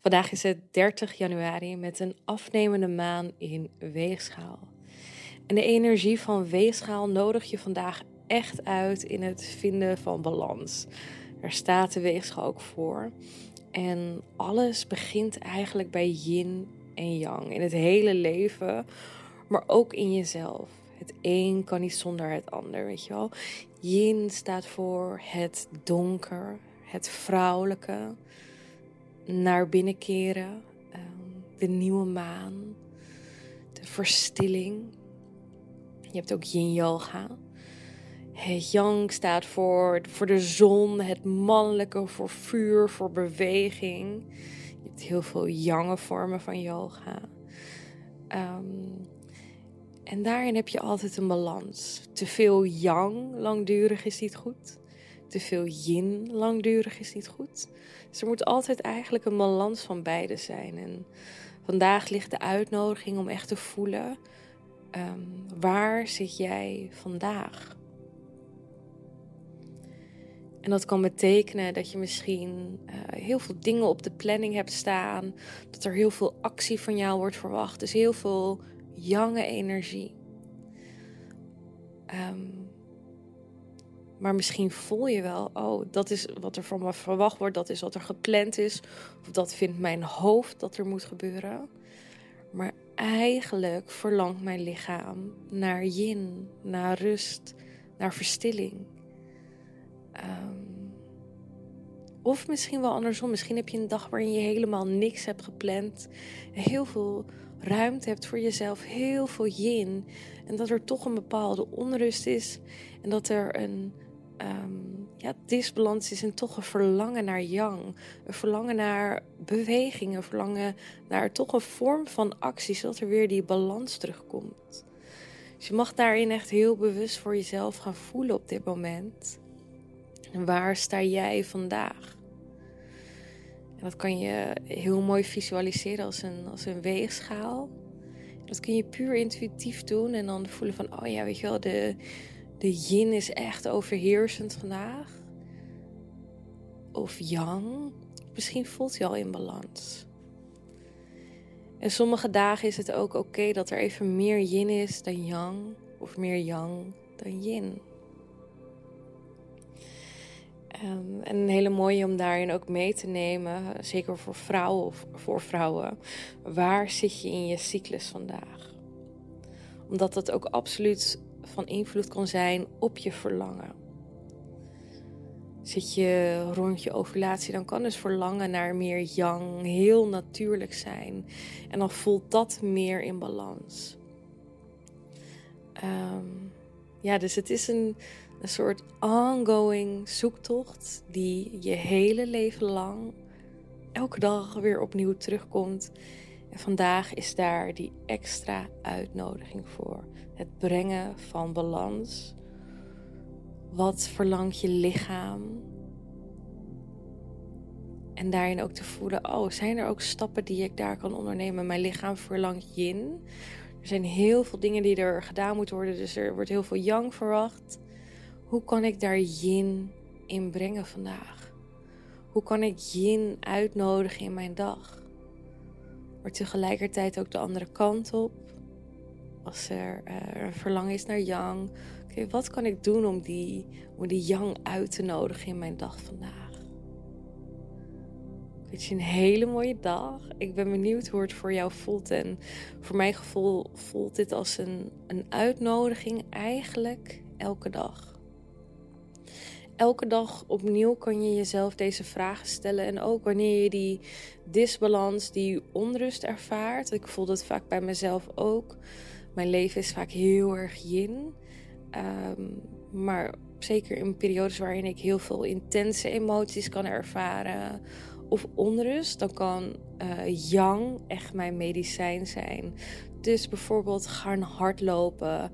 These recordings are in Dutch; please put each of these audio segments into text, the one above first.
Vandaag is het 30 januari met een afnemende maan in weegschaal. En de energie van weegschaal nodig je vandaag echt uit in het vinden van balans. Daar staat de weegschaal ook voor. En alles begint eigenlijk bij yin en yang in het hele leven, maar ook in jezelf. Het een kan niet zonder het ander, weet je wel. Yin staat voor het donker, het vrouwelijke, naar binnen keren, ehm, de nieuwe maan, de verstilling. Je hebt ook yin yoga. Het yang staat voor, voor de zon, het mannelijke, voor vuur, voor beweging. Je hebt heel veel yange vormen van yoga. Ehm, en daarin heb je altijd een balans. Te veel yang langdurig is niet goed te veel yin langdurig is niet goed. Dus er moet altijd eigenlijk een balans van beide zijn. En vandaag ligt de uitnodiging om echt te voelen: ehm, waar zit jij vandaag? En dat kan betekenen dat je misschien uh, heel veel dingen op de planning hebt staan. Dat er heel veel actie van jou wordt verwacht. Dus heel veel jonge energie. Um, maar misschien voel je wel, oh, dat is wat er van me verwacht wordt, dat is wat er gepland is, of dat vindt mijn hoofd dat er moet gebeuren. Maar eigenlijk verlangt mijn lichaam naar yin, naar rust, naar verstilling. Ehm, of misschien wel andersom. Misschien heb je een dag waarin je helemaal niks hebt gepland. Heel veel ruimte hebt voor jezelf. Heel veel yin. En dat er toch een bepaalde onrust is. En dat er een um, ja, disbalans is en toch een verlangen naar yang. Een verlangen naar beweging, een verlangen naar toch een vorm van actie, zodat er weer die balans terugkomt. Dus je mag daarin echt heel bewust voor jezelf gaan voelen op dit moment. En waar sta jij vandaag? En dat kan je heel mooi visualiseren als een, als een weegschaal. Dat kun je puur intuïtief doen en dan voelen van, oh ja, weet je wel, de, de yin is echt overheersend vandaag. Of yang. Misschien voelt je al in balans. En sommige dagen is het ook oké dat er even meer yin is dan yang. Of meer yang dan yin. Um, en een hele mooie om daarin ook mee te nemen, zeker voor vrouwen of voor vrouwen. Waar zit je in je cyclus vandaag? Omdat dat ook absoluut van invloed kan zijn op je verlangen. Zit je rond je ovulatie, dan kan dus verlangen naar meer yang heel natuurlijk zijn. En dan voelt dat meer in balans. Ehm, ja, dus het is een, een soort ongoing zoektocht die je hele leven lang elke dag weer opnieuw terugkomt. En vandaag is daar die extra uitnodiging voor. Het brengen van balans. Wat verlangt je lichaam? En daarin ook te voelen, oh, zijn er ook stappen die ik daar kan ondernemen? Mijn lichaam verlangt yin. Er zijn heel veel dingen die er gedaan moeten worden, dus er wordt heel veel yang verwacht. Hoe kan ik daar yin in brengen vandaag? Hoe kan ik yin uitnodigen in mijn dag? Maar tegelijkertijd ook de andere kant op. Als er uh, een verlangen is naar yang. Oké, wat kan ik doen om die, om die yang uit te nodigen in mijn dag vandaag? Ik wens je een hele mooie dag. Ik ben benieuwd hoe het voor jou voelt. En voor mijn gevoel voelt dit als een, een uitnodiging eigenlijk elke dag elke dag opnieuw kan je jezelf deze vragen stellen. En ook wanneer je die disbalans, die onrust ervaart. Ik voel dat vaak bij mezelf ook. Mijn leven is vaak heel erg yin. Ehm, maar zeker in periodes waarin ik heel veel intense emoties kan ervaren. of onrust, dan kan uh, yang echt mijn medicijn zijn. Dus bijvoorbeeld gaan hardlopen,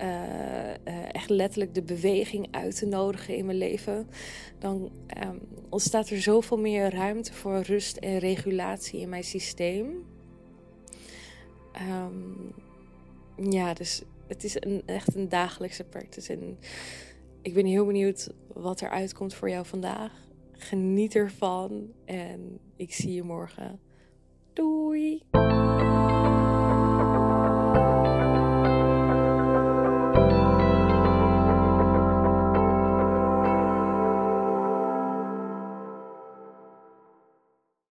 uh, echt letterlijk de beweging uit te nodigen in mijn leven, dan um, ontstaat er zoveel meer ruimte voor rust en regulatie in mijn systeem. Um, ja, dus het is een, echt een dagelijkse practice. En ik ben heel benieuwd wat er uitkomt voor jou vandaag. Geniet ervan en ik zie je morgen. Doei!